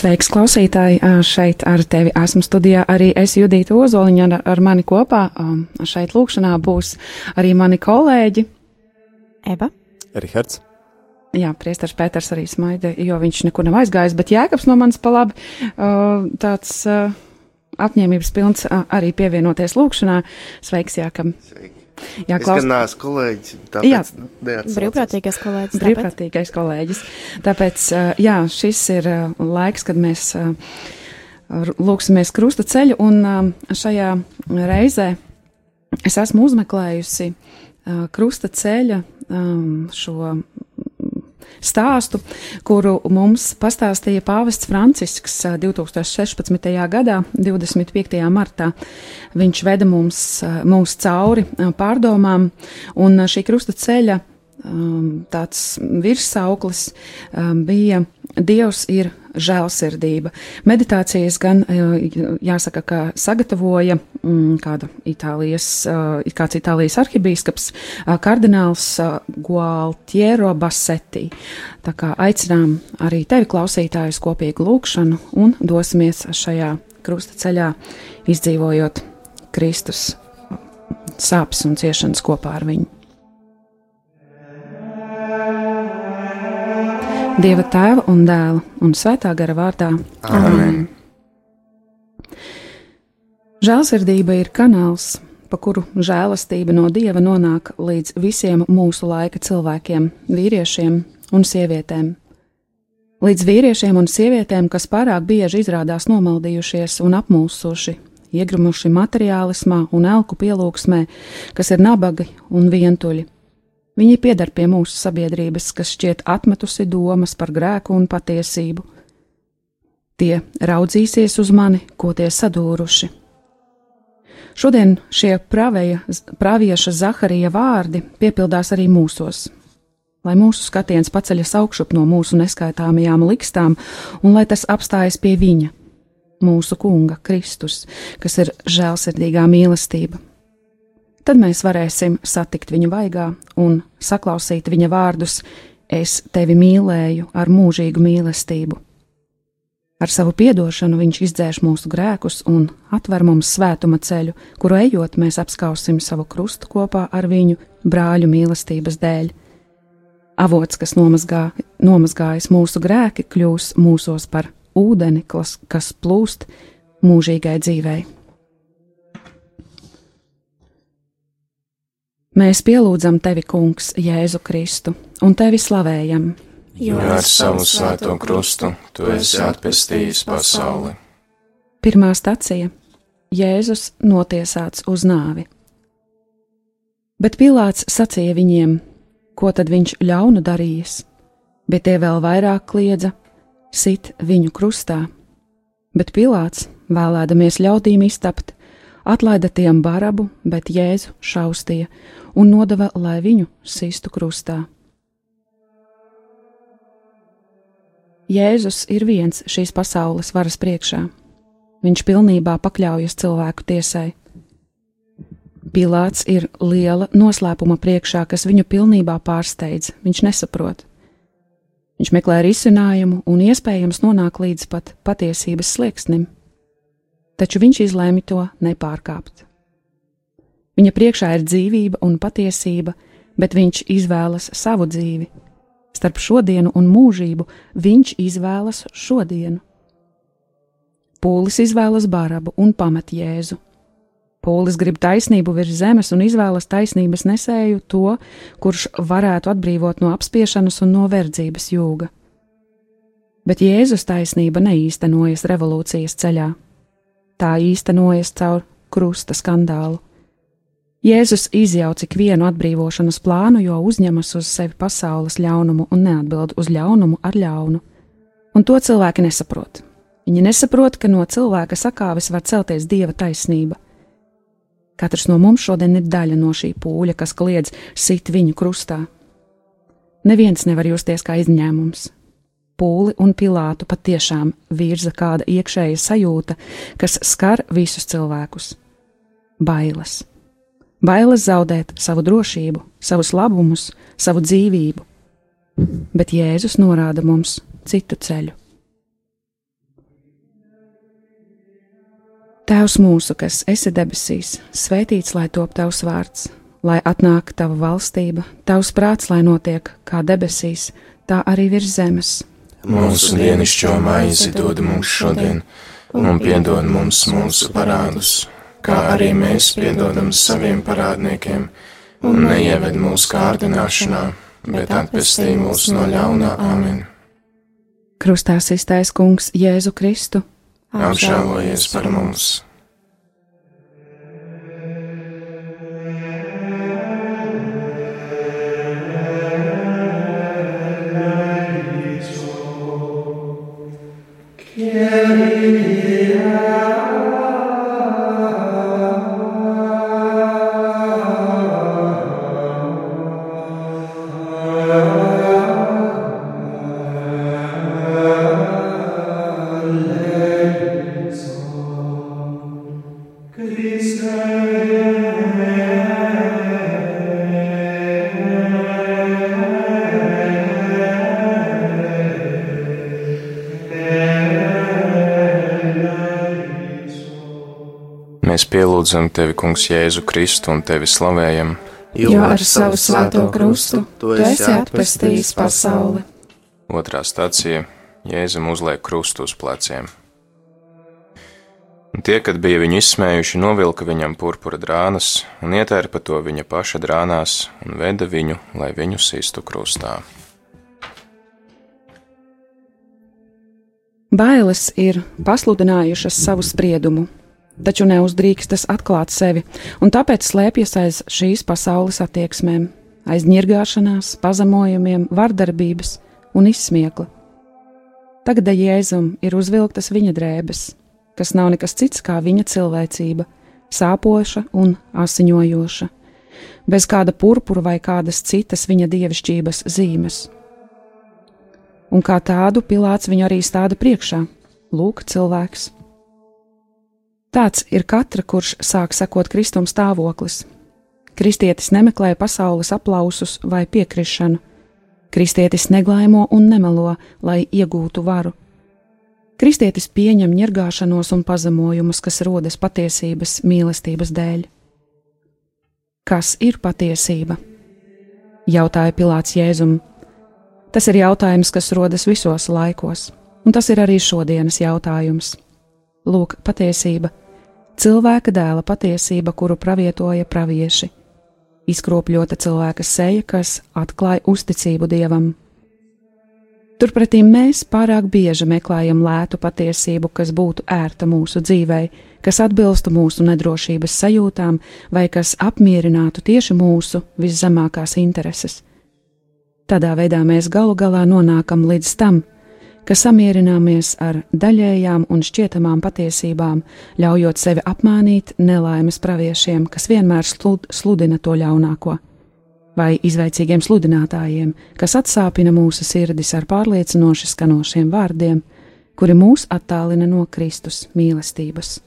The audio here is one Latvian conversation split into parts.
Sveiks, klausītāji! Šeit ar tevi esmu studijā arī es Judīta Ozoliņa ar, ar mani kopā. Šeit lūkšanā būs arī mani kolēģi. Eva. Rihards. Jā, priestars Pēters arī smaida, jo viņš nekur nav aizgājis, bet Jēkabs no manis pa labi tāds apņēmības pilns arī pievienoties lūkšanā. Sveiks, Jēkab! Sveiki! Jā, klaus... Gan neesmu kolēģis, tāpēc jā, nu, brīvprātīgais kolēģis. Tāpēc. Brīvprātīgais kolēģis. Tāpēc, jā, šis ir laiks, kad mēs lūksimies krusta ceļu, un šajā reizē es esmu uzmeklējusi krusta ceļa šo stāstu, kuru mums pastāstīja pāvests Francisks 2016. gadā, 25. martā. Viņš veda mums, mums cauri pārdomām, un šī krusta ceļa tāds virssauklis bija Dievs ir žēlsirdība. Meditācijas gan jāsaka, ka sagatavoja mm, kāda Itālijas, kāds Itālijas arhibīskaps, kardināls Gualtiero Bassetti. Tā kā aicinām arī tevi klausītājus kopīgu lūkšanu un dosimies šajā krusta ceļā, izdzīvojot Kristus sāpes un ciešanas kopā ar viņu. Dieva tēva un dēla un svētā gara vārdā. Amen. Žēlsirdība ir kanāls, pa kuru žēlastība no dieva nonāk līdz visiem mūsu laika cilvēkiem, vīriešiem un sievietēm. Līdz vīriešiem un sievietēm, kas pārāk bieži izrādās nomaldījušies un apmulsuši, iegrumuši materiālismā un elku pielūgsmē, kas ir nabagi un vientuļi Viņi piedar pie mūsu sabiedrības, kas šķiet atmetusi domas par grēku un patiesību. Tie raudzīsies uz mani, ko tie sadūruši. Šodien šie pravēja, pravieša Zaharija vārdi piepildās arī mūsos, lai mūsu skatiens paceļas augšup no mūsu neskaitāmajām likstām, un lai tas apstājas pie viņa, mūsu Kunga Kristus, kas ir žēlsirdīgā mīlestība tad mēs varēsim satikt viņa vaigā un saklausīt viņa vārdus: Es tevi mīlēju ar mūžīgu mīlestību. Ar savu piedošanu viņš izdzēš mūsu grēkus un atver mums svētuma ceļu, kuru ejot mēs apskausim savu krustu kopā ar viņu brāļu mīlestības dēļ. Avots, kas nomazgā, nomazgājas mūsu grēki, kļūs mūsos par ūdeni, kas plūst mūžīgai dzīvei. Mēs pielūdzam tevi, Kungs, Jēzu Kristu, un tevi slavējam. Jo ar savu svēto krustu tu esi atpestījis pasauli. Pirmā stacija - Jēzus notiesāts uz nāvi. Bet Pilārs sacīja viņiem, ko tad viņš ļaunu darījis, bet tie vēl vairāk kliedza: sit viņu krustā. Bet Pilārs, vēlēdamies ļaudīm iztapt, atlaida tiem barabu, bet Jēzu šaustīja un nodeva, lai viņu sistu krustā. Jēzus ir viens šīs pasaules varas priekšā. Viņš pilnībā pakļaujas cilvēku tiesai. Pilārs ir liela noslēpuma priekšā, kas viņu pilnībā pārsteidz. Viņš nesaprot. Viņš meklē risinājumu un iespējams nonāk līdz pat patiesības slieksnim taču viņš izlēma to nepārkāpt. Viņa priekšā ir dzīvība un patiesība, bet viņš izvēlas savu dzīvi. Starp šodienu un mūžību viņš izvēlas šodienu. Pūlis izvēlas barabu un pamet jēzu. Pūlis grib taisnību virs zemes un izvēlas taisnības nesēju to, kurš varētu atbrīvot no apspiešanas un no verdzības jūga. Bet Jēzus taisnība neīstenojas revolūcijas ceļā tā īstenojas caur krusta skandālu. Jēzus izjauc ikvienu atbrīvošanas plānu, jo uzņemas uz sevi pasaules ļaunumu un neatbild uz ļaunumu ar ļaunu. Un to cilvēki nesaprot. Viņi nesaprot, ka no cilvēka sakāves var celties dieva taisnība. Katrs no mums šodien ir daļa no šī pūļa, kas kliedz sit viņu krustā. Neviens nevar justies kā izņēmums pūli un pilātu patiešām virza kāda iekšēja sajūta, kas skar visus cilvēkus - bailes bailes zaudēt savu drošību, savus labumus, savu dzīvību. Bet Jēzus norāda mums citu ceļu. Tēvs mūsu, kas esi debesīs, svētīts lai top tavs vārds, lai atnāk tava valstība, tavs prāts, lai notiek kā debesīs, tā arī virs zemes. Mūsu dienascho maizi dod mums šodien, un piedod mums mūsu parādus kā arī mēs piedodam saviem parādniekiem, un neieved mūsu kārdināšanā, bet atpestī mūs no ļaunā amen. Krustā iztais kungs Jēzu Kristu. Apžēlojies par mums! Mēs pielūdzam tevi, Kungs, Jēzu Kristu un tevi slavējam. Jo ar savu svēto krustu tu esi atpestījis pasauli. Otrā stācija Jēzum uzliek krustu uz pleciem. Un tie, kad bija viņu izsmējuši, novilka viņam purpura drānas un ietērpa to viņa paša drānās un veda viņu, lai viņu sistu krustā. Bailes ir pasludinājušas savu spriedumu, taču neuzdrīkstas atklāt sevi, un tāpēc slēpjas aiz šīs pasaules attieksmēm, aiz ņirgāšanās, pazemojumiem, vardarbības un izsmiekla. Tagad Jēzum ir uzvilktas viņa drēbes, kas nav nekas cits kā viņa cilvēcība, sāpoša un asiņojoša, bez kāda purpura vai kādas citas viņa dievišķības zīmes. Un kā tādu Pilārs viņu arī stāda priekšā - lūk, cilvēks! Tāds ir katra, kurš sāk sekot Kristum stāvoklis. Kristietis nemeklē pasaules aplausus vai piekrišanu. Kristietis neglaimo un nemelo, lai iegūtu varu. Kristietis pieņem ņirgāšanos un pazemojumus, kas rodas patiesības mīlestības dēļ. Kas ir patiesība? jautāja Pilārs Jēzum. Tas ir jautājums, kas rodas visos laikos, un tas ir arī šodienas jautājums. Lūk, patiesība, cilvēka dēla patiesība, kuru pravietoja pravieši, izkropļota cilvēka seja, kas atklāja uzticību dievam. Turpretī mēs pārāk bieži meklējam lētu patiesību, kas būtu ērta mūsu dzīvei, kas atbilstu mūsu nedrošības sajūtām vai kas apmierinātu tieši mūsu viszemākās intereses. Tādā veidā mēs galu galā nonākam līdz tam, ka samierināmies ar daļējām un šķietamām patiesībām, ļaujot sevi apmānīt nelaimes praviešiem, kas vienmēr slud, sludina to ļaunāko, vai izvaicīgiem sludinātājiem, kas atsāpina mūsu sirdis ar pārliecinoši skanošiem vārdiem, kuri mūs attālina no Kristus mīlestības.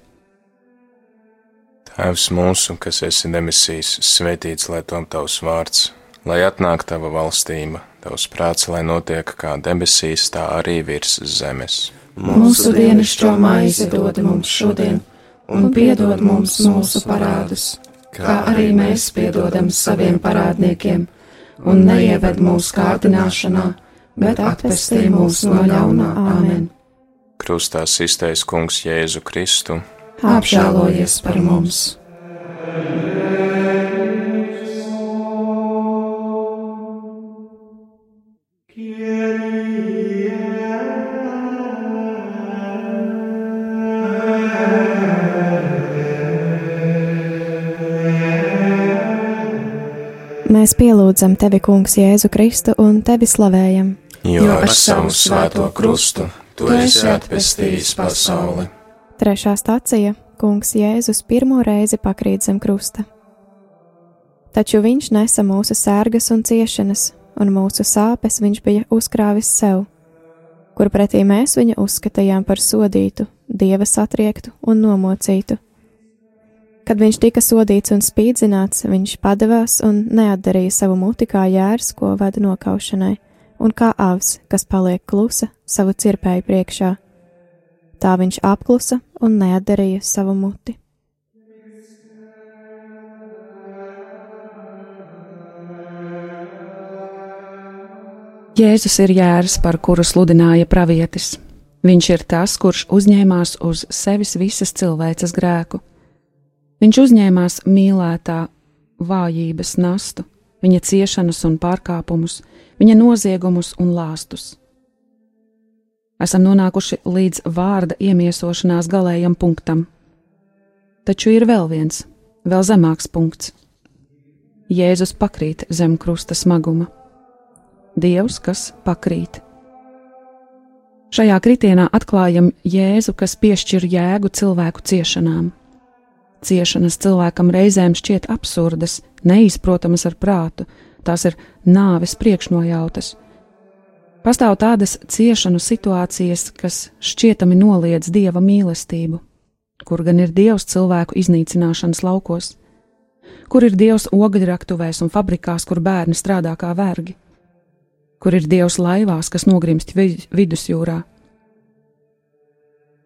Tēvs mūsu, kas esi demisijas, svētīts lai tom tavs vārds, lai atnāk tava valstība Tavs prāts, lai notiek kā debesīs, tā arī virs zemes. Mūsu dienascho maizi dod mums šodien, un piedod mums mūsu parādus, kā arī mēs piedodam saviem parādniekiem, un neieved mūsu kārdināšanā, bet atpestī mūs no ļaunā Āmen. Krustā iztais Kungs Jēzu Kristu. Apžēlojies par mums! Mēs pielūdzam tevi, Kungs, Jēzu Kristu un tevi slavējam. Jo ar savu svēto krustu tu esi atpestījis pasauli. Trešā stācija - Kungs Jēzus pirmo reizi pakrīt zem krusta. Taču viņš nesa mūsu sērgas un ciešanas, un mūsu sāpes viņš bija uzkrāvis sev, kur pretī mēs viņu uzskatījām par sodītu, dieva satriektu un nomocītu Kad viņš tika sodīts un spīdzināts, viņš padevās un neatdarīja savu muti kā jērs, ko vada nokaušanai, un kā avs, kas paliek klusa savu cirpēju priekšā. Tā viņš apklusa un neatdarīja savu muti. Jēzus ir jērs, par kuru sludināja pravietis. Viņš ir tas, kurš uzņēmās uz sevis visas cilvēces grēku. Viņš uzņēmās mīlētā vājības nastu, viņa ciešanas un pārkāpumus, viņa noziegumus un lāstus. Esam nonākuši līdz vārda iemiesošanās galējam punktam. Taču ir vēl viens, vēl zemāks punkts. Jēzus pakrīt zem krusta smaguma. Dievs, kas pakrīt. Šajā kritienā atklājam Jēzu, kas piešķir jēgu cilvēku ciešanām. Ciešanas cilvēkam reizēm šķiet absurdas, neizprotamas ar prātu, tās ir nāves priekšnojautas. Pastāv tādas ciešanu situācijas, kas šķietami noliedz dieva mīlestību, kur gan ir dievs cilvēku iznīcināšanas laukos, kur ir dievs ogļraktuvēs un fabrikās, kur bērni strādā kā vergi kur ir dievs laivās, kas nogrimst vidusjūrā.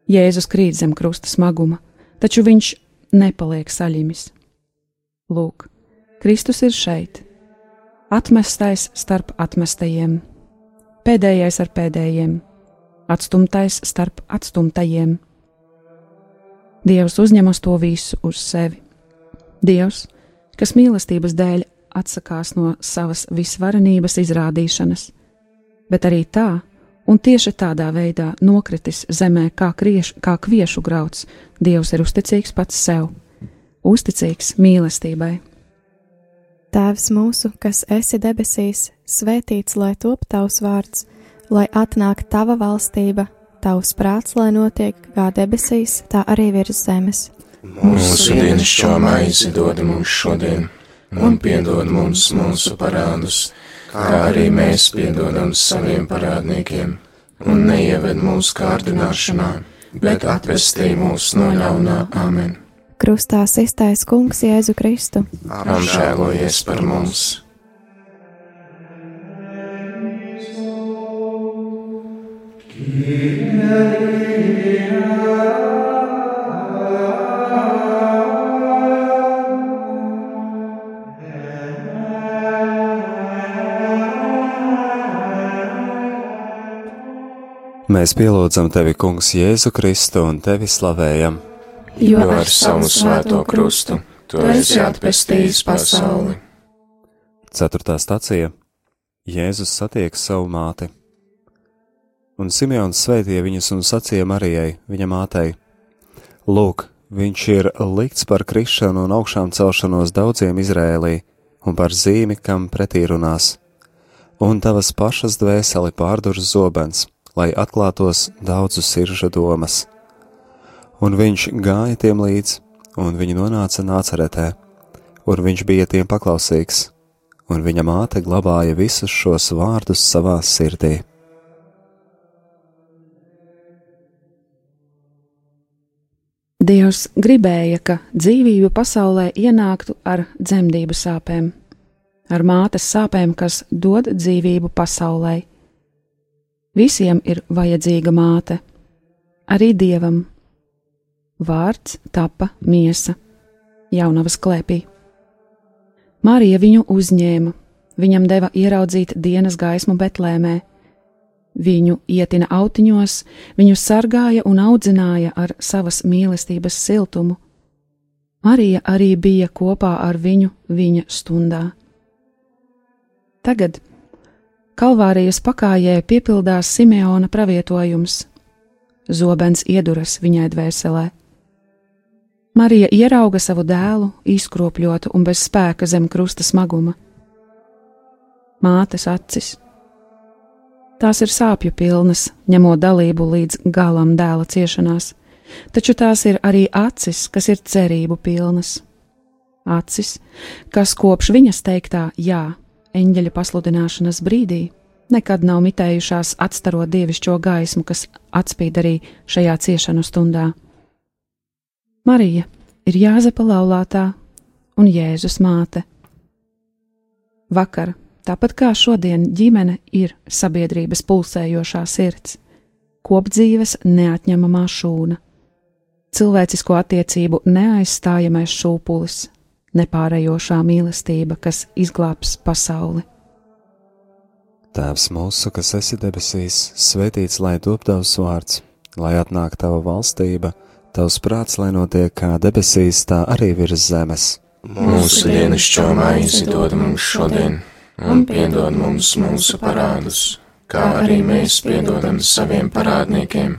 Jēzus krīt zem krusta smaguma, taču viņš nepaliek saļimis. Lūk, Kristus ir šeit, atmestais starp atmestajiem, pēdējais ar pēdējiem, atstumtais starp atstumtajiem. Dievs uzņemas to visu uz sevi. Dievs, kas mīlestības dēļ atsakās no savas visvarenības izrādīšanas, bet arī tā, un tieši tādā veidā nokritis zemē kā, krieš, kā kviešu grauds, Dievs ir uzticīgs pats sev, uzticīgs mīlestībai. Tēvs mūsu, kas esi debesīs, svētīts lai top tavs vārds, lai atnāk tava valstība, tavs prāts, lai notiek kā debesīs, tā arī virs zemes. Mūsu dienas šo maizi dod mums šodien un piedod mums mūsu parādus, kā arī mēs piedodam saviem parādniekiem, un neieved mūsu kārdināšanā, bet atvestī mūs no ļaunā amen. Krustā iztais kungs Jēzu Kristu. Apžēlojies par mums! Yeah. Mēs pielūdzam tevi, Kungs, Jēzu Kristu un tevi slavējam. Jo ar savu svēto krustu tu esi atpestījis pasauli. Ceturtā stacija Jēzus satiek savu māti. Un Simeons sveitīja viņus un sacīja Marijai, viņa mātei: Lūk, viņš ir likts par krišanu un augšām celšanos daudziem Izrēlī un par zīmi, kam pretī runās. Un tavas pašas dvēseli pārdurs zobens lai atklātos daudzu siržu domas. Un viņš gāja tiem līdzi, un viņi nonāca nācaretē, un viņš bija tiem paklausīgs, un viņa māte glabāja visus šos vārdus savā sirdī. Dievs gribēja, ka dzīvība pasaulē ienāktu ar dzemdību sāpēm, ar mātes sāpēm, kas dod dzīvību pasaulē Visiem ir vajadzīga māte, arī dievam. Vārds tapa miesa, jaunavas klēpī. Marija viņu uzņēma, viņam deva ieraudzīt dienas gaismu Betlēmē. Viņu ietina autiņos, viņu sargāja un audzināja ar savas mīlestības siltumu. Marija arī bija kopā ar viņu viņa stundā. Tagad Kalvārijas pakājē piepildās Simeona pravietojums. Zobens ieduras viņai dvēselē. Marija ierauga savu dēlu, izkropļotu un bez spēka zem krusta smaguma. Mātes acis. Tās ir sāpju pilnas, ņemot dalību līdz galam dēla ciešanās, taču tās ir arī acis, kas ir cerību pilnas. Acis, kas kopš viņas teiktā jā eņģeļa pasludināšanas brīdī nekad nav mitējušās atstarot dievišķo gaismu, kas atspīd arī šajā ciešanu stundā. Marija ir Jāzepa laulātā un Jēzus māte. Vakar, tāpat kā šodien, ģimene ir sabiedrības pulsējošā sirds, kopdzīves neatņemamā šūna, cilvēcisko attiecību neaizstājamais šūpulis, nepārējošā mīlestība, kas izglābs pasauli. Tēvs mūsu, kas esi debesīs, svētīts lai top tavs vārds, lai atnāk tava valstība, tavs prāts, lai notiek kā debesīs, tā arī virs zemes. Mūsu dienascho maizi dod mums šodien, un piedod mums mūsu parādus, kā arī mēs piedodam saviem parādniekiem,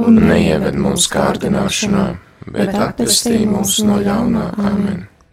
un neieved mūsu kārdināšanā, bet atpestī mūs no ļaunā. Amen!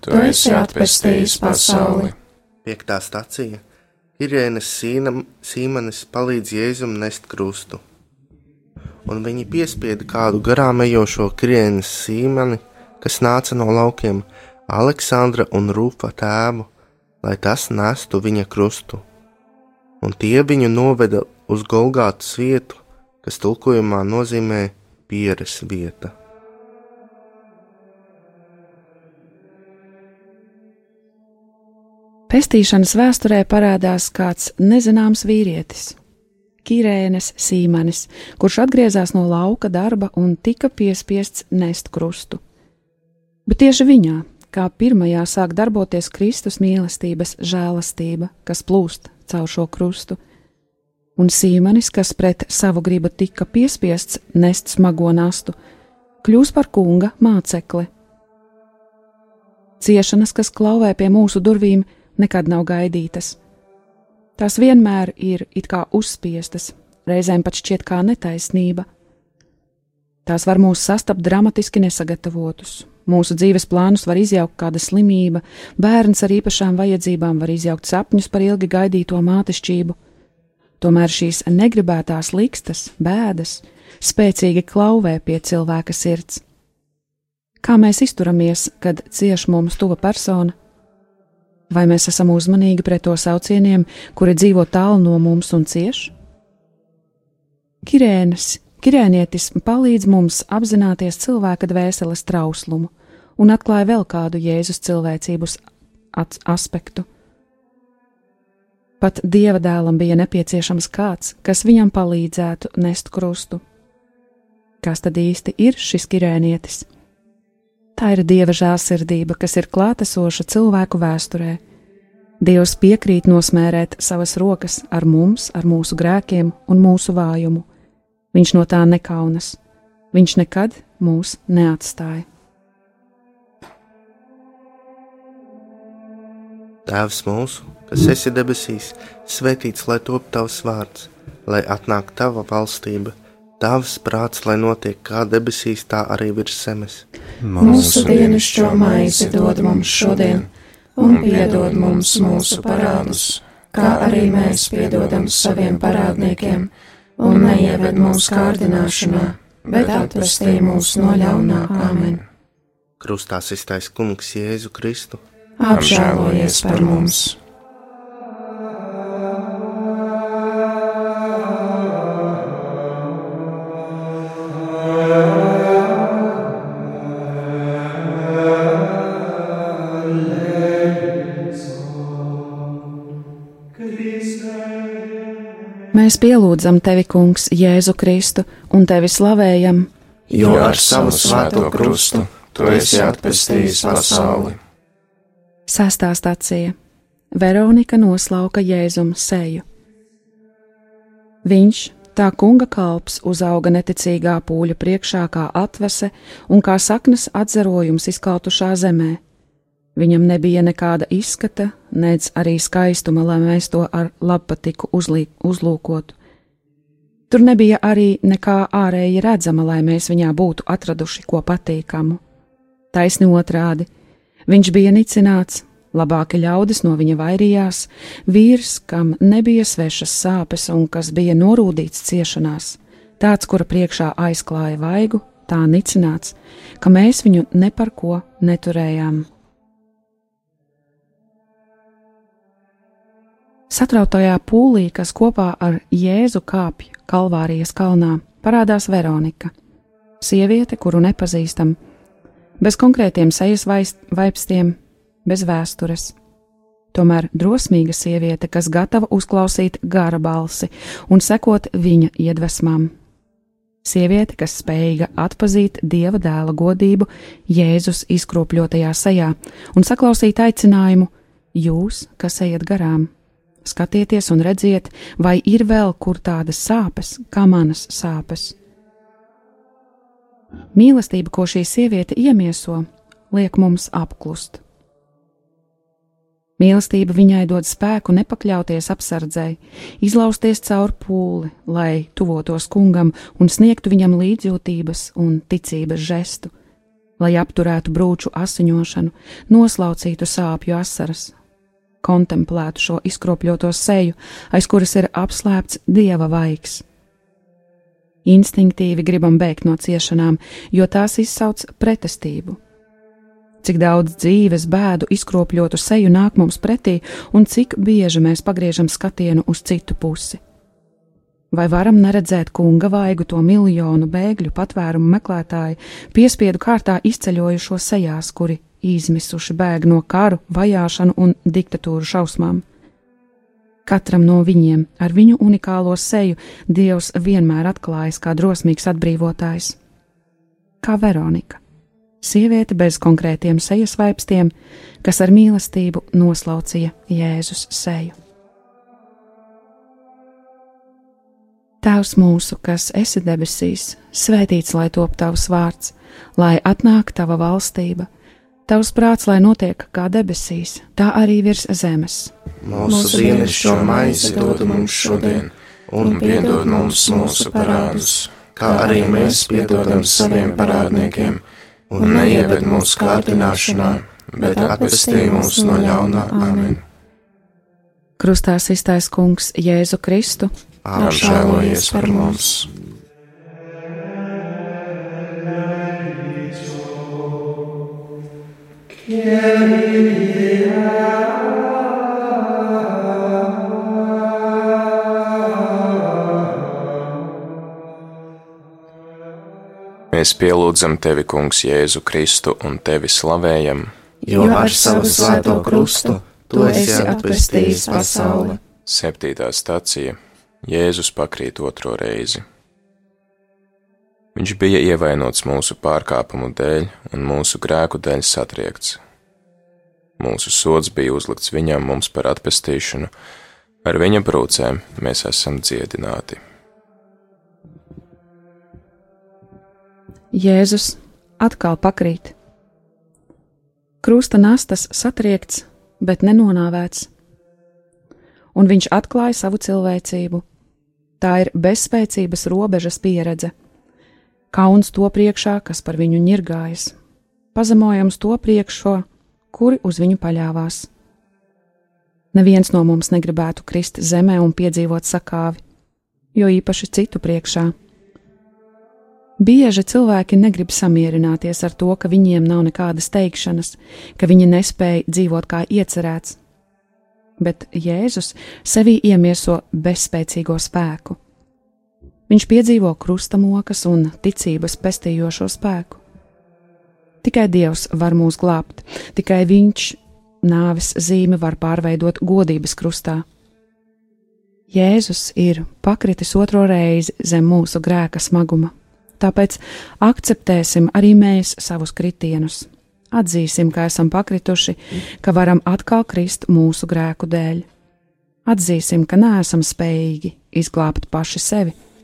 tu esi atpestījis pasauli. Piektā stacija Irēnas Sīmanis palīdz Jēzum nest krustu. Un viņi piespieda kādu garām ejošo Kirēnas Sīmani, kas nāca no laukiem, Aleksandra un Rūfa tēvu, lai tas nestu viņa krustu. Un tie viņu noveda uz Golgātas vietu, kas tulkojumā nozīmē pieres vieta. Pestīšanas vēsturē parādās kāds nezināms vīrietis, Kirēnes Sīmanis, kurš atgriezās no lauka darba un tika piespiests nest krustu. Bet tieši viņā, kā pirmajā, sāk darboties Kristus mīlestības žēlastība, kas plūst caur šo krustu un Sīmanis, kas pret savu gribu tika piespiests nest smago nastu, kļūs par kunga mācekli. Ciešanas, kas klauvē pie mūsu durvīm, nekad nav gaidītas. Tās vienmēr ir it kā uzspiestas, reizēm pat šķiet kā netaisnība. Tās var mūs sastapt dramatiski nesagatavotus. Mūsu dzīves plānus var izjaukt kāda slimība, bērns ar īpašām vajadzībām var izjaukt sapņus par ilgi gaidīto mātešķību Tomēr šīs negribētās likstas, bēdas, spēcīgi klauvē pie cilvēka sirds. Kā mēs izturamies, kad cieš mums tuva persona? Vai mēs esam uzmanīgi pret to saucieniem, kuri dzīvo tālu no mums un cieš? Kirēnas, kirēnietis palīdz mums apzināties cilvēka dvēseles trauslumu un atklāja vēl kādu Jēzus cilvēcības aspektu Pat dieva dēlam bija nepieciešams kāds, kas viņam palīdzētu nest krustu. Kas tad īsti ir šis kirēnietis? Tā ir dieva žēlsirdība, kas ir klātesoša cilvēku vēsturē. Dievs piekrīt nosmērēt savas rokas ar mums, ar mūsu grēkiem un mūsu vājumu. Viņš no tā nekaunas. Viņš nekad mūs neatstāja. Tēvs mūsu, kas esi debesīs, svētīts lai top tavs vārds, lai atnāk tava valstība, tavs prāts, lai notiek kā debesīs, tā arī virs zemes. Mūsu dienascho maizi dod mums šodien, un piedod mums mūsu parādus, kā arī mēs piedodam saviem parādniekiem, un neieved mūsu kārdināšanā, bet atvestī mūs no ļaunā amen. Krustā iztaisa kungs Jēzu Kristu apžēlojies par mums! Mēs pielūdzam tevi, Kungs, Jēzu Kristu, un tevi slavējam, jo ar savu svēto krustu tu esi atpestījis pasauli. Sestā stācija Veronika noslauka Jēzum seju. Viņš, tā kunga kalps, uzauga neticīgā pūļa priekšā kā atvese un kā saknes atzarojums izkautušā zemē. Viņam nebija nekāda izskata, nedz arī skaistuma, lai mēs to ar labpatiku uzlīk, uzlūkotu. Tur nebija arī nekā ārēji redzama, lai mēs viņā būtu atraduši ko patīkamu. Taisni otrādi Viņš bija nicināts, labāki ļaudis no viņa vairījās, vīrs, kam nebija svešas sāpes un kas bija norūdīts ciešanās, tāds, kura priekšā aizklāja vaigu, tā nicināts, ka mēs viņu ne par ko neturējām. Satrauktajā pūlī, kas kopā ar Jēzu kāpj Kalvārijas kalnā, parādās Veronika, sieviete, kuru nepazīstam, bez konkrētiem sejas vaipstiem, bez vēstures. Tomēr drosmīga sieviete, kas gatava uzklausīt gara balsi un sekot viņa iedvesmām. Sieviete, kas spējīga atpazīt dieva dēla godību Jēzus izkropļotajā sejā un saklausīt aicinājumu: Jūs, kas ejat garām, skatieties un redziet, vai ir vēl kur tādas sāpes, kā manas sāpes. Mīlestība, ko šī sieviete iemieso, liek mums apklust. Mīlestība viņai dod spēku nepakļauties apsardzēji, izlausties caur pūli, lai tuvotos kungam un sniegtu viņam līdzjūtības un ticības žestu, lai apturētu brūču asiņošanu, noslaucītu sāpju asaras, kontemplētu šo izkropļoto seju, aiz kuras ir apslēpts dieva vaigs. Instinktīvi gribam bēgt no ciešanām, jo tās izsauc pretestību cik daudz dzīves bēdu izkropļotu seju nāk mums pretī un cik bieži mēs pagriežam skatienu uz citu pusi. Vai varam neredzēt kunga vaigu to miljonu bēgļu patvērumu meklētāju, piespiedu kārtā izceļojušo sejās, kuri izmisuši bēg no karu, vajāšanu un diktatūru šausmām? Katram no viņiem ar viņu unikālo seju Dievs vienmēr atklājas kā drosmīgs atbrīvotājs. Kā Veronika sieviete bez konkrētiem sejas vaipstiem, kas ar mīlestību noslaucīja Jēzus seju. Tēvs mūsu, kas esi debesīs, svētīts lai top tavs vārds, lai atnāk tava valstība, tavs prāts, lai notiek kā debesīs, tā arī virs zemes. Mūsu dienascho maizi dod mums šodien, un piedod mums mūsu parādus, kā arī mēs piedodam saviem parādniekiem un neieved mūsu kārdināšanā, bet atpestī mūs no ļaunā. Amen! Krustā iztais kungs Jēzu Kristu, apžēlojies par mums! Mēs pielūdzam tevi, Kungs, Jēzu Kristu un tevi slavējam, jo ar savu svēto krustu tu esi atpestījis pasauli. Septītā stacija Jēzus pakrīt otro reizi. Viņš bija ievainots mūsu pārkāpumu dēļ un mūsu grēku dēļ satriekts. Mūsu sods bija uzlikts viņam mums par atpestīšanu, ar viņa brūcēm mēs esam dziedināti. Jēzus atkal pakrīt. Krusta nastas satriekts, bet nenonāvēts, un viņš atklāja savu cilvēcību. Tā ir bezspēcības robežas pieredze, kauns to priekšā, kas par viņu ņirgājas, pazemojams to priekšā, kuri uz viņu paļāvās. Neviens no mums negribētu krist zemē un piedzīvot sakāvi, jo īpaši citu priekšā. Bieži cilvēki negrib samierināties ar to, ka viņiem nav nekādas teikšanas, ka viņi nespēja dzīvot kā iecerēts. Bet Jēzus sevī iemieso bezspēcīgo spēku. Viņš piedzīvo krustamokas un ticības pestījošo spēku. Tikai Dievs var mūs glābt, tikai Viņš nāves zīme var pārveidot godības krustā. Jēzus ir pakritis otro reizi zem mūsu grēka smaguma. Tāpēc akceptēsim arī mēs savus kritienus. Atzīsim, ka esam pakrituši, ka varam atkal krist mūsu grēku dēļ. Atzīsim, ka neesam spējīgi izglābt paši sevi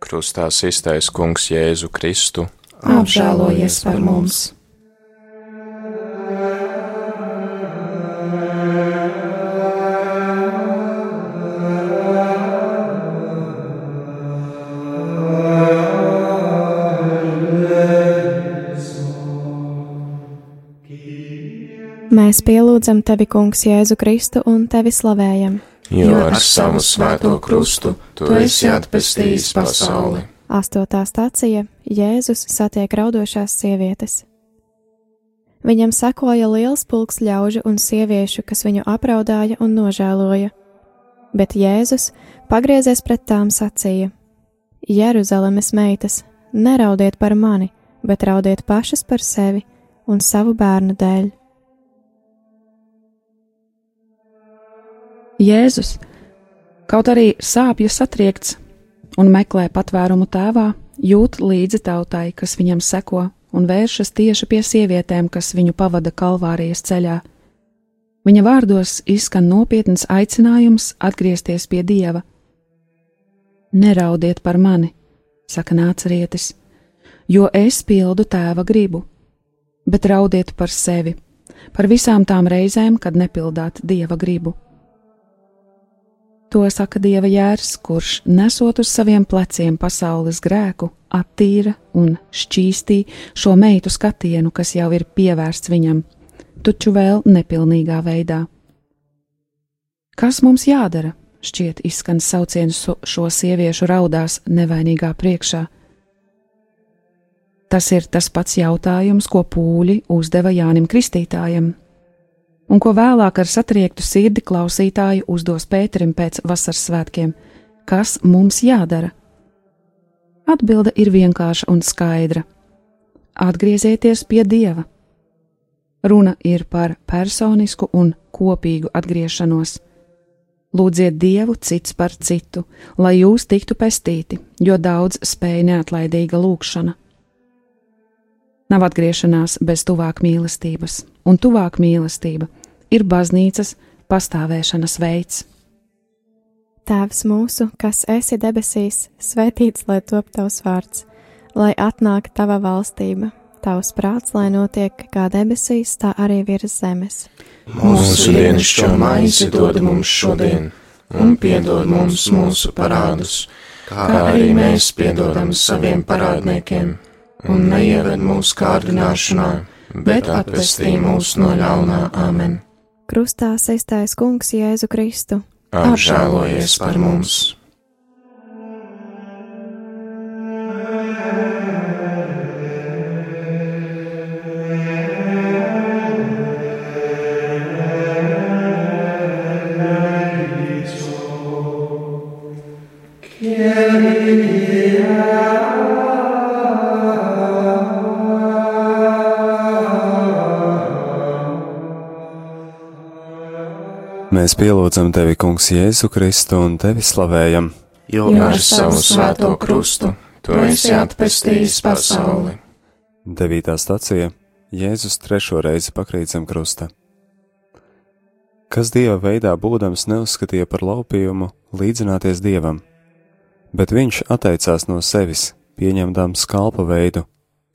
Krustā iztais Kungs Jēzu Kristu, apžēlojies par mums! Mēs pielūdzam tevi, Kungs, Jēzu Kristu un tevi slavējam. Jo ar savu svēto krustu tu esi atpestījis pasauli. Astotā stācija Jēzus satiek raudošās sievietes. Viņam sekoja liels pulks ļaužu un sieviešu, kas viņu apraudāja un nožēloja. Bet Jēzus, pagriezies pret tām, sacīja: Jeruzalemes meitas, neraudiet par mani, bet raudiet pašas par sevi un savu bērnu dēļ. Jēzus, kaut arī sāpju satriekts un meklē patvērumu tēvā, jūt līdzi tautai, kas viņam seko, un vēršas tieši pie sievietēm, kas viņu pavada kalvārijas ceļā. Viņa vārdos izskan nopietns aicinājums atgriezties pie dieva. Neraudiet par mani, saka nācerietis, jo es pildu tēva gribu, bet raudiet par sevi, par visām tām reizēm, kad nepildāt dieva gribu. To saka dieva jērs, kurš nesot uz saviem pleciem pasaules grēku, attīra un šķīstī šo meitu skatienu, kas jau ir pievērsts viņam, taču vēl nepilnīgā veidā. Kas mums jādara? šķiet izskan sauciens šo sieviešu raudās nevainīgā priekšā. Tas ir tas pats jautājums, ko pūļi uzdeva Jānim Kristītājam, un ko vēlāk ar satriektu sirdi klausītāju uzdos Pēterim pēc vasaras svētkiem - kas mums jādara? Atbilde ir vienkārša un skaidra - atgriezieties pie Dieva. Runa ir par personisku un kopīgu atgriešanos. Lūdziet Dievu cits par citu, lai jūs tiktu pestīti, jo daudz spēja neatlaidīga lūkšana. Nav atgriešanās bez tuvāk mīlestības, un tuvāk mīlestība ir baznīcas pastāvēšanas veids. Tēvs mūsu, kas esi debesīs, svētīts lai top tavs vārds, lai atnāk tava valstība, tavs prāts, lai notiek kā debesīs, tā arī virs zemes. Mūsu dienascho maizi dod mums šodien, un piedod mums mūsu parādus, kā arī mēs piedodam saviem parādniekiem, un neieved mūsu kārdināšanā, bet atvestī mūs no ļaunā amen. Krustā sestais kungs Jēzu Kristu. Apžēlojies par mums! Pielūdzam tevi, Kungs, Jēzu Kristu un tevi slavējam. Jo ar savu svēto krustu tu esi atpestījis pasauli. Devītā stacija Jēzus trešo reizi pakrīt zem krusta. Kas dieva veidā būdams neuzskatīja par laupījumu līdzināties dievam, bet viņš atteicās no sevis, pieņemdams kalpa veidu,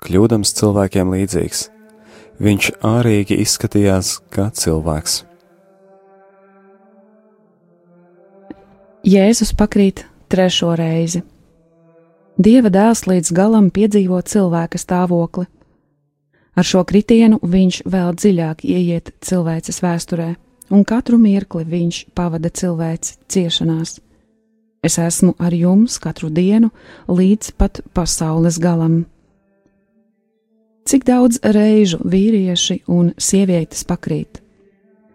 kļūdams cilvēkiem līdzīgs. Viņš ārīgi izskatījās kā cilvēks. Jēzus pakrīt trešo reizi. Dieva dēls līdz galam piedzīvo cilvēka stāvokli. Ar šo kritienu viņš vēl dziļāk ieiet cilvēces vēsturē, un katru mirkli viņš pavada cilvēci ciešanās. Es esmu ar jums katru dienu līdz pat pasaules galam. Cik daudz reižu vīrieši un sievietes pakrīt?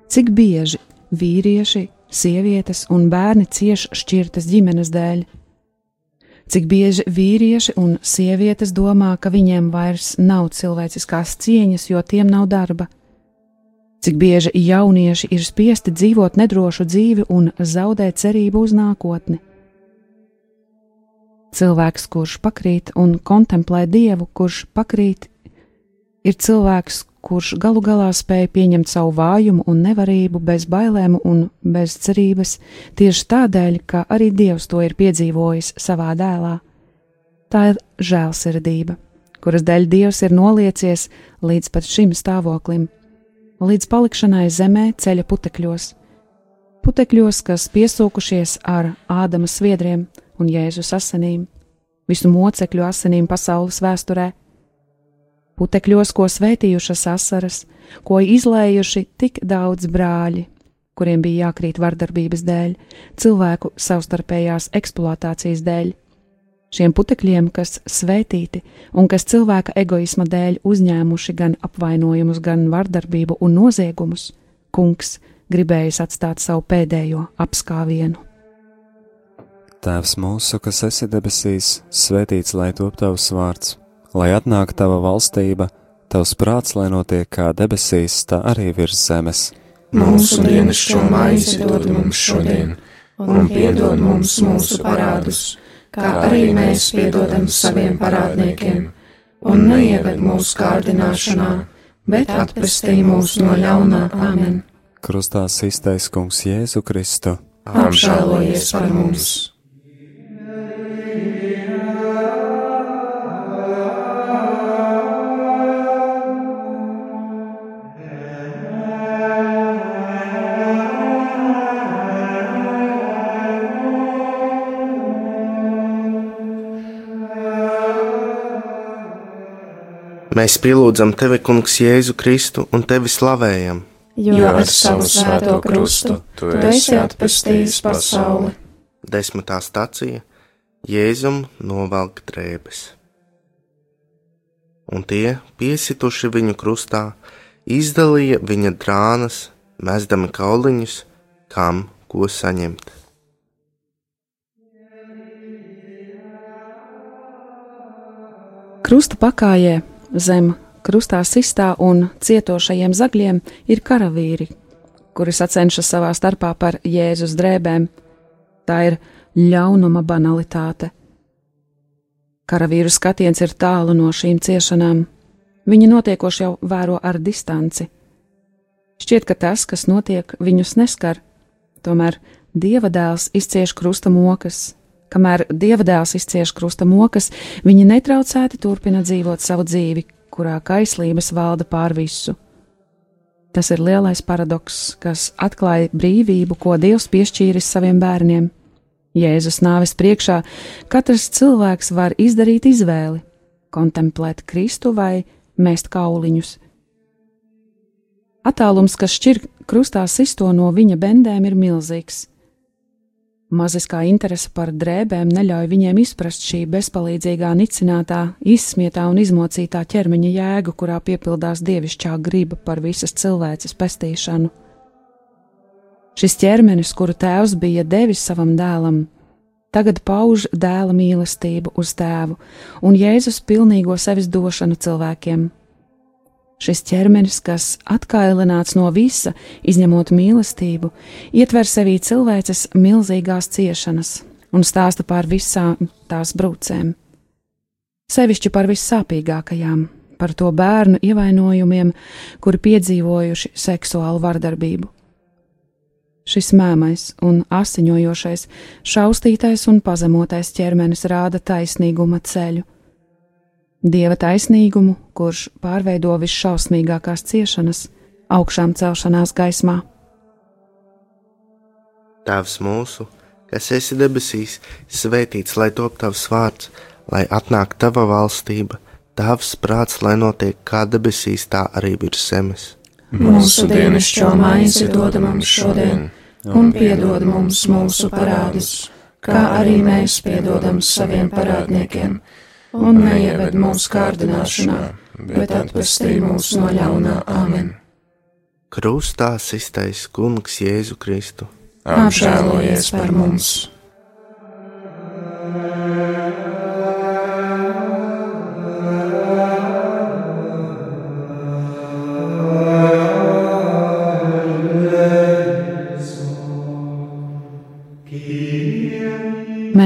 Cik bieži vīrieši sievietes un bērni cieš šķirtas ģimenes dēļ. Cik bieži vīrieši un sievietes domā, ka viņiem vairs nav cilvēciskās cieņas, jo tiem nav darba. Cik bieži jaunieši ir spiesti dzīvot nedrošu dzīvi un zaudēt cerību uz nākotni. Cilvēks, kurš pakrīt un kontemplē dievu, kurš pakrīt, ir cilvēks, kurš galu galā spēja pieņemt savu vājumu un nevarību bez bailēm un bez cerības, tieši tādēļ, ka arī Dievs to ir piedzīvojis savā dēlā. Tā ir žēlsirdība, kuras dēļ Dievs ir noliecies līdz pat šim stāvoklim, līdz palikšanai zemē ceļa putekļos. Putekļos, kas piesūkušies ar ādama sviedriem un Jēzus asinīm, visu mocekļu asinīm pasaules vēsturē, putekļos, ko svētījušas asaras, ko izlējuši tik daudz brāļi, kuriem bija jākrīt vardarbības dēļ, cilvēku savstarpējās eksploatācijas dēļ. Šiem putekļiem, kas svētīti un kas cilvēka egoisma dēļ uzņēmuši gan apvainojumus, gan vardarbību un noziegumus, kungs gribējis atstāt savu pēdējo apskāvienu. Tēvs mūsu, kas esi debesīs, svētīts lai top tavs vārds, lai atnāktu tava valstība, tavs prāts, lai notiek kā debesīs, tā arī virs zemes. Mūsu dienascho maizi dod mums šodien, un piedod mums mūsu parādus, kā arī mēs piedodam saviem parādniekiem, un neieved mūsu kārdināšanā, bet atpestī mūs no ļaunā amen. Krustā iztais kungs Jēzu Kristu. Apžēlojies par mums! Mēs pielūdzam tevi, Kungs, Jēzu Kristu un tevi slavējam. Jo ar savu svēto krustu tu esi atpestījis pasauli. Desmitā stacija Jēzum novelk drēbes. Un tie, piesituši viņu krustā, izdalīja viņa drānas, mesdami kauliņus, kam ko saņemt. Krusta pakājē zem krustā sistā un cietošajiem zagļiem ir karavīri, kuri sacenšas savā starpā par Jēzus drēbēm. Tā ir ļaunuma banalitāte. Karavīru skatiens ir tālu no šīm ciešanām. Viņi notiekoši jau vēro ar distanci. Šķiet, ka tas, kas notiek, viņus neskar. Tomēr dieva dēls izcieš krusta mokas. Kamēr dieva dēls izcieš krusta mokas, viņi netraucēti turpina dzīvot savu dzīvi, kurā kaislības valda pār visu. Tas ir lielais paradoks, kas atklāja brīvību, ko Dievs piešķīris saviem bērniem. Jēzus nāves priekšā katrs cilvēks var izdarīt izvēli - kontemplēt Kristu vai mest kauliņus. Attālums, kas šķir krustā sisto no viņa bendēm, ir milzīgs. Maziskā interese par drēbēm neļauj viņiem izprast šī bezpalīdzīgā, nicinātā, izsmietā un izmocītā ķermeņa jēgu, kurā piepildās dievišķā griba par visas cilvēces pestīšanu. Šis ķermenis, kuru tēvs bija devis savam dēlam, tagad pauž dēla mīlestību uz tēvu un Jēzus pilnīgo sevis došanu cilvēkiem. Šis ķermenis, kas atkailināts no visa, izņemot mīlestību, ietver sevī cilvēces milzīgās ciešanas un stāsta par visām tās brūcēm. Sevišķi par vissāpīgākajām, par to bērnu ievainojumiem, kuri piedzīvojuši seksuālu vardarbību. Šis mēmais un asiņojošais, šaustītais un pazemotais ķermenis rāda taisnīguma ceļu Dieva taisnīgumu, kurš pārveido visšausmīgākās ciešanas, augšām celšanās gaismā. Tēvs mūsu, kas esi debesīs, svētīts lai top tavs vārds, lai atnāk tava valstība, tavs prāts, lai notiek kā debesīs, tā arī virs zemes. Mūsu dienascho maizi dod mums šodien, un piedod mums mūsu parādus, kā arī mēs piedodam saviem parādniekiem un neieved mūsu kārdināšanā, bet atpestī mūs no ļaunā amen. Krustā iztais kungs Jēzu Kristu. Apžēlojies par mums!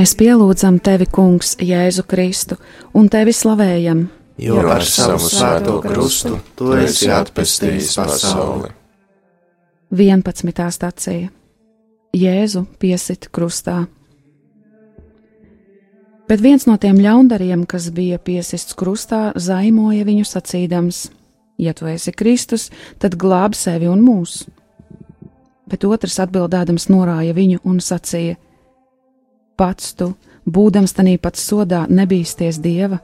Mēs pielūdzam tevi, Kungs, Jēzu Kristu, un tevi slavējam. Jo ar savu svēto krustu tu esi atpestījis pasauli. 11. stācija Jēzu piesit krustā. Bet viens no tiem ļaundariem, kas bija piesists krustā, zaimoja viņu sacīdams: Ja tu esi Kristus, tad glāb sevi un mūs. Bet otrs atbildēdams norāja viņu un sacīja: Pats tu, būdams tanī pats sodā, nebīsties dieva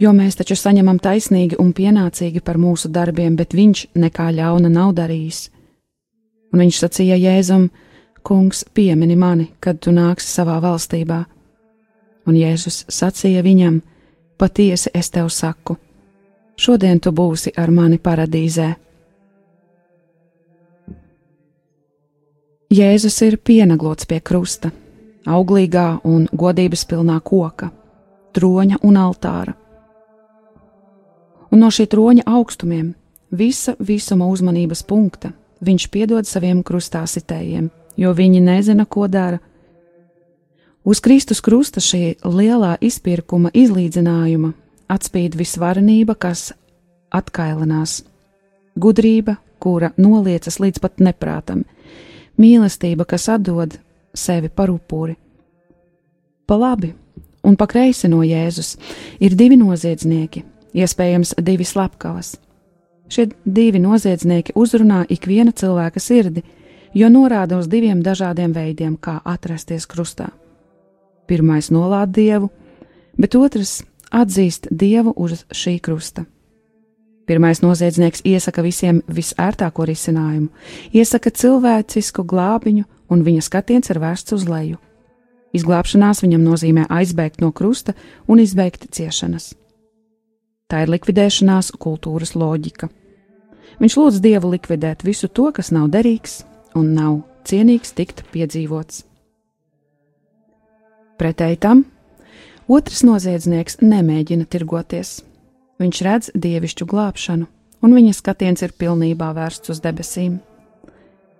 jo mēs taču saņemam taisnīgi un pienācīgi par mūsu darbiem, bet viņš nekā ļauna nav darījis. Un viņš sacīja Jēzum: Kungs, piemini mani, kad tu nāksi savā valstībā. Un Jēzus sacīja viņam: Patiesi es tev saku, šodien tu būsi ar mani paradīzē. Jēzus ir pienaglots pie krusta, auglīgā un godības pilnā koka, troņa un altāra un no šī troņa augstumiem, visa visuma uzmanības punkta, viņš piedod saviem krustāsitējiem, jo viņi nezina, ko dara. Uz Kristus krusta šī lielā izpirkuma izlīdzinājuma atspīd visvarenība, kas atkailinās, gudrība, kura noliecas līdz pat neprātam, mīlestība, kas atdod sevi par upuri. Pa labi un pa kreisi no Jēzus ir divi noziedznieki, iespējams, divi slepkavas. Šie divi noziedznieki uzrunā ikviena cilvēka sirdi, jo norāda uz diviem dažādiem veidiem, kā atrasties krustā. Pirmais nolādē dievu, bet otrs atzīst dievu uz šī krusta. Pirmais noziedznieks iesaka visiem visērtāko risinājumu, iesaka cilvēcisku glābiņu, un viņa skatiens ir vērsts uz leju. Izglābšanās viņam nozīmē aizbēgt no krusta un izbeigt ciešanas. Tā ir likvidēšanās kultūras loģika. Viņš lūdz Dievu likvidēt visu to, kas nav derīgs un nav cienīgs tikt piedzīvots. Pretēji tam, otrs noziedznieks nemēģina tirgoties. Viņš redz dievišķu glābšanu, un viņa skatiens ir pilnībā vērsts uz debesīm.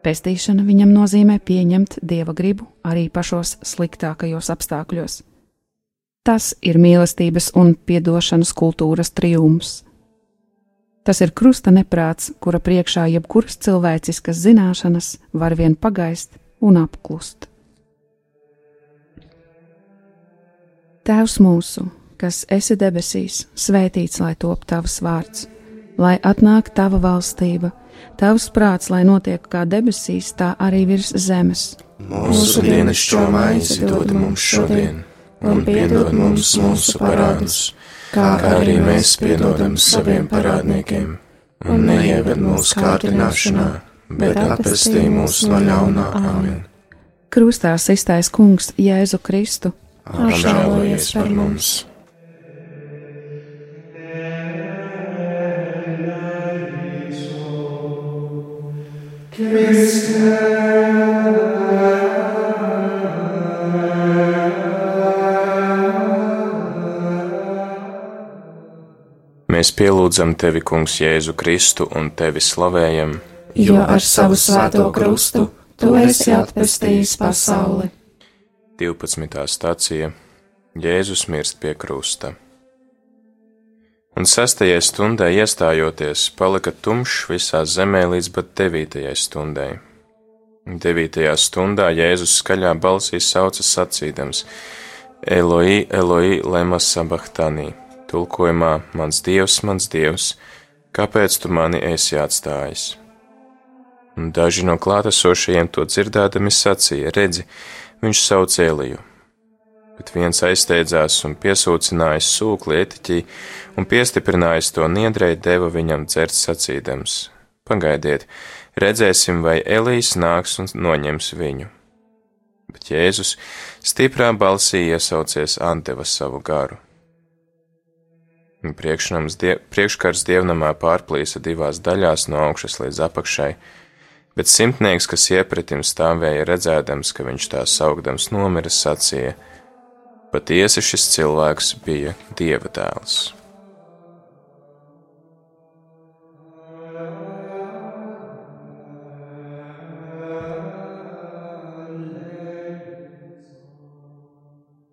Pestīšana viņam nozīmē pieņemt dieva gribu arī pašos sliktākajos apstākļos. Tas ir mīlestības un atdošanas kultūras triumfs. Tas ir krusta neprāts, kura priekšā jebkuras cilvēciskas zināšanas var vien pagaist un apklust. Tēvs mūsu, kas esi debesīs, svētīts lai top tavs vārds, lai atnāk tava valstība, tavs prāts, lai notiek kā debesīs, tā arī virs zemes. Mūsu dienas šo maizi dod mums šodien un piedod mums mūsu parādus, kā arī mēs piedodam saviem parādniekiem, un neieved mūsu kārdināšanā, bet atpestī mūs no ļaunā amen. Krustā iztais kungs Jēzu Kristu. Apžēlojies par mums! Mēs pielūdzam tevi, Kungs, Jēzu Kristu un tevi slavējam, jo ar savu svēto krustu tu esi atpestījis pasauli. 12. stācija Jēzus mirst pie krusta. Un sestajai stundai iestājoties, palika tumšs visā zemē līdz pat devītajai stundai. Devītajā stundā Jēzus skaļā balsī sauca sacīdams: Eloi, Eloi, lema sabachtanī! tulkojumā Mans dievs, mans dievs, kāpēc tu mani esi atstājis? Un daži no klātesošajiem to dzirdēdami sacīja: Redzi, viņš sauc Eliju. Bet viens aizsteidzās un piesūcinājis sūkli etiķī un piestiprinājis to niedrei deva viņam dzert sacīdams: Pagaidiet, redzēsim, vai Elijas nāks un noņems viņu. Bet Jēzus stiprā balsī iesaucies Anteva savu garu Die, priekškars dievnamā pārplīsa divās daļās no augšas līdz apakšai, bet simtnieks, kas iepratim stāvēja redzēdams, ka viņš tā saugdams nomiris, sacīja: Patiesi šis cilvēks bija dieva dēls.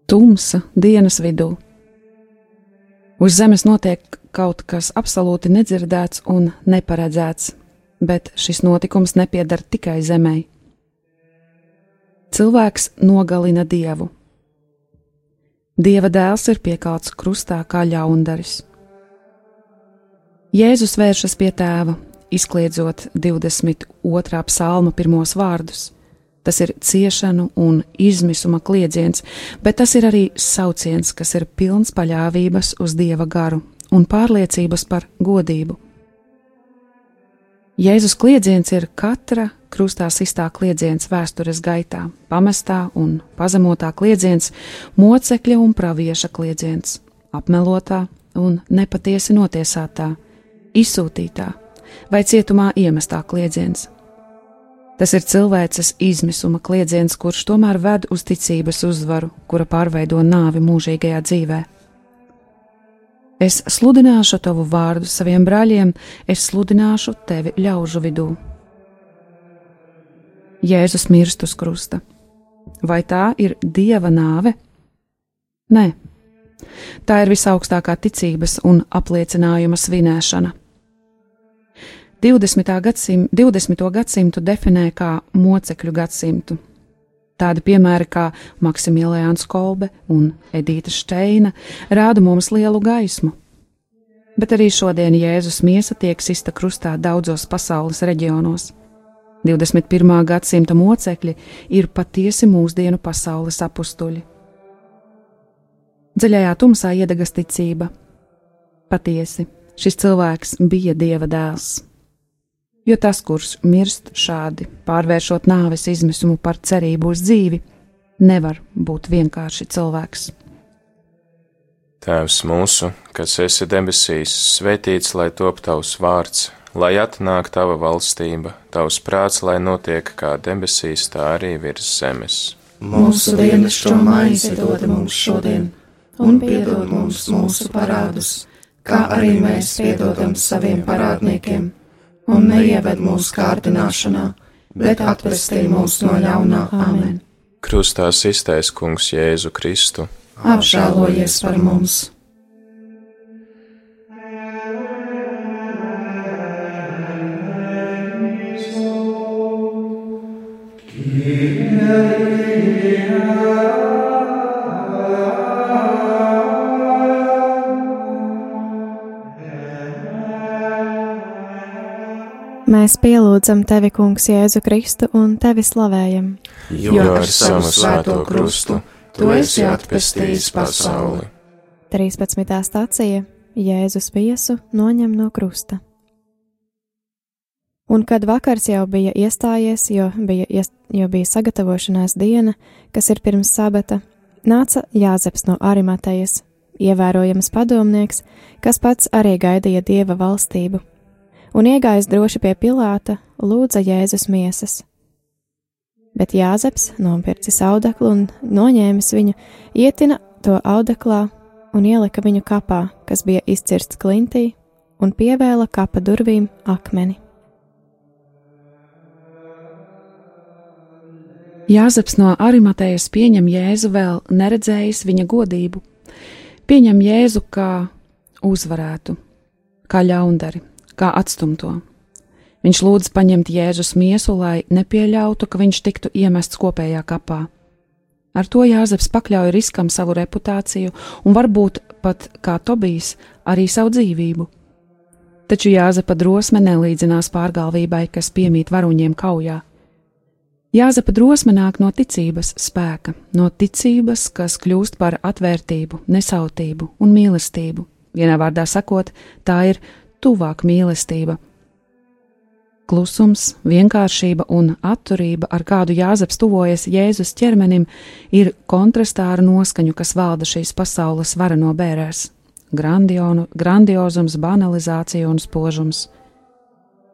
Tumsa dienas vidū Uz zemes notiek kaut kas absolūti nedzirdēts un neparedzēts, bet šis notikums nepiedara tikai zemē. Cilvēks nogalina dievu. Dieva dēls ir piekalts krustā kā ļaundaris. Jēzus vēršas pie tēva, izkliedzot 22. psalma pirmos vārdus. Tas ir ciešanu un izmisuma kliedziens, bet tas ir arī sauciens, kas ir pilns paļāvības uz dieva garu un pārliecības par godību. Jēzus kliedziens ir katra krustā sistā kliedziens vēstures gaitā, pamestā un pazemotā kliedziens, mocekļa un pravieša kliedziens, apmelotā un nepatiesi notiesātā, izsūtītā vai cietumā iemestā kliedziens. Tas ir cilvēces izmisuma kliedziens, kurš tomēr ved uz ticības uzvaru, kura pārveido nāvi mūžīgajā dzīvē. Es sludināšu tavu vārdu saviem brāļiem, es sludināšu tevi ļaužu vidū. Jēzus mirst uz krusta. Vai tā ir dieva nāve? Nē, tā ir visaugstākā ticības un apliecinājuma svinēšana. 20. Gadsim, 20. gadsimtu definē kā mocekļu gadsimtu. Tādi piemēri kā Maksimiliāns Kolbe un Edīta Steina rāda mums lielu gaismu. Bet arī šodien Jēzus miesa tiek sista krustā daudzos pasaules reģionos. 21. gadsimta mocekļi ir patiesi mūsdienu pasaules apstuļi. Dziļajā tumsā iedegas ticība. Patiesi, šis cilvēks bija dieva dēls. Jo tas, kurš mirst šādi, pārvēršot nāves izmisumu par cerību uz dzīvi, nevar būt vienkārši cilvēks. Tēvs mūsu, kas esi debesīs, svētīts lai top tavs vārds lai atnāk tava valstība, tavs prāts, lai notiek kā debesīs, tā arī virs zemes. Mūsu dienascho maizi dod mums šodien, un piedod mums mūsu parādus, kā arī mēs piedodam saviem parādniekiem, un neieved mūsu kārdināšanā, bet atvestī mūs no ļaunā amen. Krustā iztaisa kungs Jēzu Kristu. Apžēlojies par mums! Mēs pielūdzam tevi, Kungs, Jēzu Kristu un tevi slavējam. Jo ar savu svēto krustu tu esi atpestījis pasauli. 13. stācija Jēzus viesu noņem no krusta. Un kad vakars jau bija iestājies, jo bija, iest, jo bija sagatavošanās diena, kas ir pirms sabata, nāca Jāzeps no Arimatejas, ievērojams padomnieks, kas pats arī gaidīja dieva valstību un iegājis droši pie Pilāta, lūdza Jēzus miesas. Bet Jāzeps nopircis audeklu un noņēmis viņu, ietina to audeklā un ielika viņu kapā, kas bija izcirsts klintī, un pievēla kapa durvīm akmeni. Jāzeps no Arimatejas pieņem Jēzu vēl neredzējis viņa godību, pieņem Jēzu kā uzvarētu, kā ļaundari, kā atstumto. Viņš lūdz paņemt Jēzus miesu, lai nepieļautu, ka viņš tiktu iemests kopējā kapā. Ar to Jāzeps pakļauj riskam savu reputāciju un varbūt pat, kā Tobijs, arī savu dzīvību. Taču Jāzepa drosme nelīdzinās pārgalvībai, kas piemīt varoņiem kaujā. Jāzepa drosme nāk no ticības spēka, no ticības, kas kļūst par atvērtību, nesautību un mīlestību. Vienā vārdā sakot, tā ir tuvāk mīlestība. Klusums, vienkāršība un atturība, ar kādu Jāzeps tuvojas Jēzus ķermenim, ir kontrastā ar noskaņu, kas valda šīs pasaules vareno bērēs - grandiozums, banalizācija un spožums.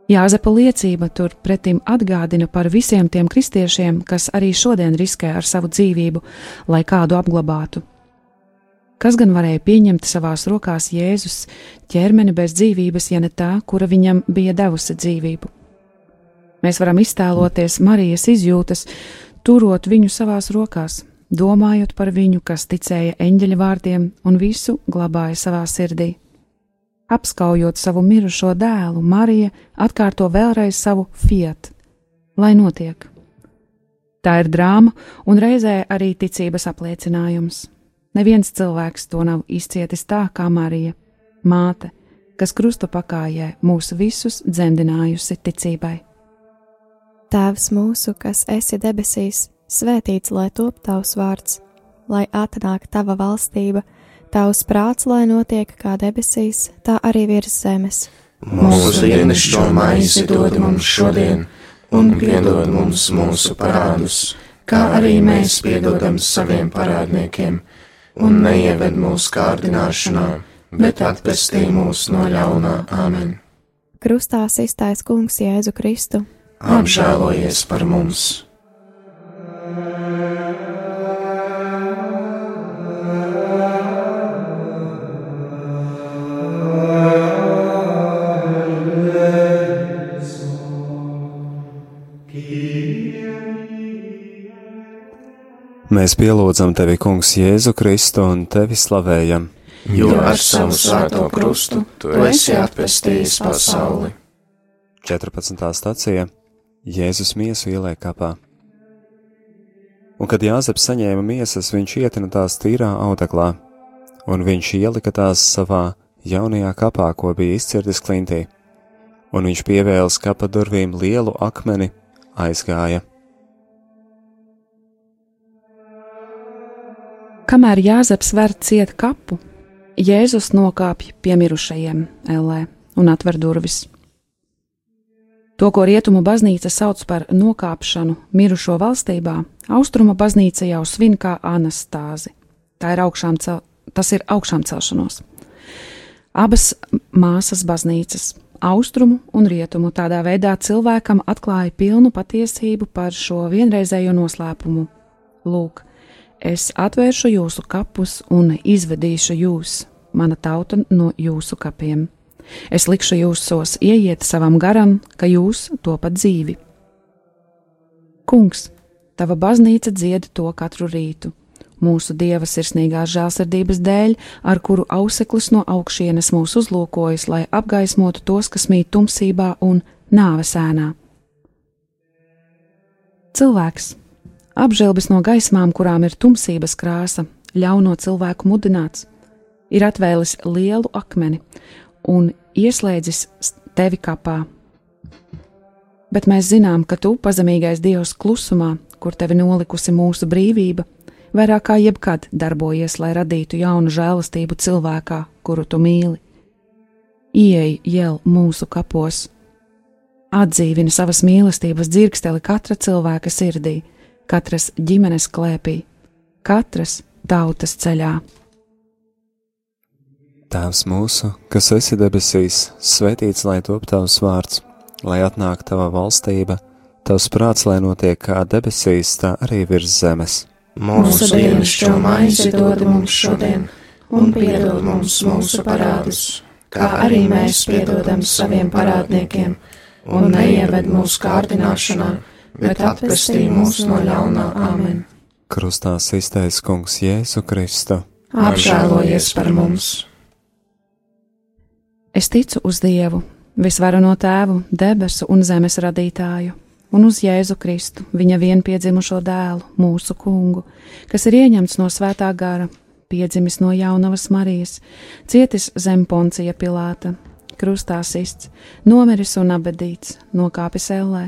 Jāzepa liecība turpretim atgādina par visiem tiem kristiešiem, kas arī šodien riskē ar savu dzīvību, lai kādu apglabātu. Kas gan varēja pieņemt savās rokās Jēzus ķermeni bez dzīvības, ja ne tā, kura viņam bija devusi dzīvību? Mēs varam iztēloties Marijas izjūtas, turot viņu savās rokās, domājot par viņu, kas ticēja eņģeļa vārdiem un visu glabāja savā sirdī. Apskaujot savu mirušo dēlu, Marija atkārto vēlreiz savu fiat, lai notiek. Tā ir drāma un reizē arī ticības apliecinājums. Neviens cilvēks to nav izcietis tā kā Marija, māte, kas krusta pakājē mūsu visus dzemdinājusi ticībai. Tēvs mūsu, kas esi debesīs, svētīts lai top tavs vārds, lai atnāk tava valstība, tavs prāts, lai notiek kā debesīs, tā arī virs zemes. Mūsu dienascho maizi dod mums šodien, un piedod mums mūsu parādus, kā arī mēs piedodam saviem parādniekiem, un neieved mūsu kārdināšanā, bet atpestī mūs no ļaunā amen. Krustā iztais kungs Jēzu Kristu. Apžēlojies par mums! Mēs pielūdzam tevi, Kungs, Jēzu Kristu un tevi slavējam. Jo ar savu svēto krustu tu esi atpestījis pasauli. 14. stācija Jēzus miesu ieliek kapā. Un kad Jāzeps saņēma miesas, viņš ietina tās tīrā audeklā, un viņš ielika tās savā jaunajā kapā, ko bija izcirtis klintī, un viņš pievēlis kapa durvīm lielu akmeni, aizgāja. Kamēr Jāzeps ver ciet kapu, Jēzus nokāpj pie mirušajiem ellē un atver durvis. To, ko rietumu baznīca sauc par nokāpšanu mirušo valstībā, austrumu baznīca jau svin kā anastāzi. Tā ir augšām cel, tas ir augšām celšanos. Abas māsas baznīcas, austrumu un rietumu, tādā veidā cilvēkam atklāja pilnu patiesību par šo vienreizējo noslēpumu. Lūk, es atvēršu jūsu kapus un izvedīšu jūs, mana tauta, no jūsu kapiem. Es likšu jūsos ieiet savam garam, ka jūs topat dzīvi. Kungs, tava baznīca dzied to katru rītu, mūsu dieva sirsnīgās žēlsirdības dēļ, ar kuru auseklis no augšienes mūs uzlūkojas, lai apgaismotu tos, kas mīt tumsībā un nāves ēnā. Cilvēks, apžēlbis no gaismām, kurām ir tumsības krāsa, ļauno cilvēku mudināts, ir atvēlis lielu akmeni un ieslēdzis tevi kapā. Bet mēs zinām, ka tu, pazemīgais Dievs, klusumā, kur tevi nolikusi mūsu brīvība, vairāk kā jebkad darbojies, lai radītu jaunu žēlastību cilvēkā, kuru tu mīli. Ieej jau mūsu kapos, atdzīvini savas mīlestības dzirksteli katra cilvēka sirdī, katras ģimenes klēpī, katras tautas ceļā. Tēvs mūsu, kas esi debesīs, svētīts lai top tavs vārds, lai atnāk tava valstība, tavs prāts, lai notiek kā debesīs, tā arī virs zemes. Mūsu dienascho maizi dod mums šodien, un piedod mums mūsu parādus, kā arī mēs piedodam saviem parādniekiem, un neieved mūsu kārdināšanā, bet atpestī mūs no ļaunā amen. Krustā iztais kungs Jēzu Kristu. Apžēlojies par mums! Es ticu uz Dievu, visvarano tēvu, debesu un zemes radītāju, un uz Jēzu Kristu, viņa vienpiedzimušo dēlu, mūsu kungu, kas ir ieņemts no svētā gara, piedzimis no jaunavas Marijas, cietis zem poncija Pilāta, krustā sists, nomiris un abedīts, nokāpis ellē,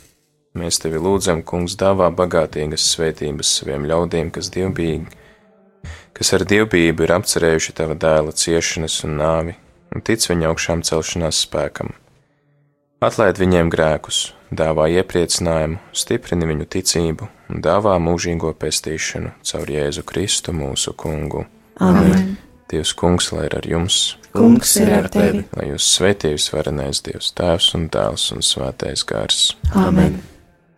Mēs tevi lūdzam, Kungs, dāvā bagātīgas svētības saviem ļaudīm, kas dievbijīgi, kas ar dievbijību ir apcerējuši tava dēla ciešanas un nāvi, un tic viņa augšām celšanās spēkam. Atlaid viņiem grēkus, dāvā iepriecinājumu, stiprini viņu ticību un dāvā mūžīgo pestīšanu caur Jēzu Kristu mūsu kungu. Amen! Dievs, Kungs, lai ir ar jums! Kungs ir ar tevi! Lai jūs svētījus varenais Dievs, Tēvs un Dēls un Svētais Gars! Amen!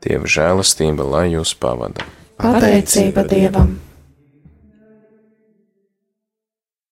Dieva žēlastība, lai jūs pavada! Pateicība Dievam!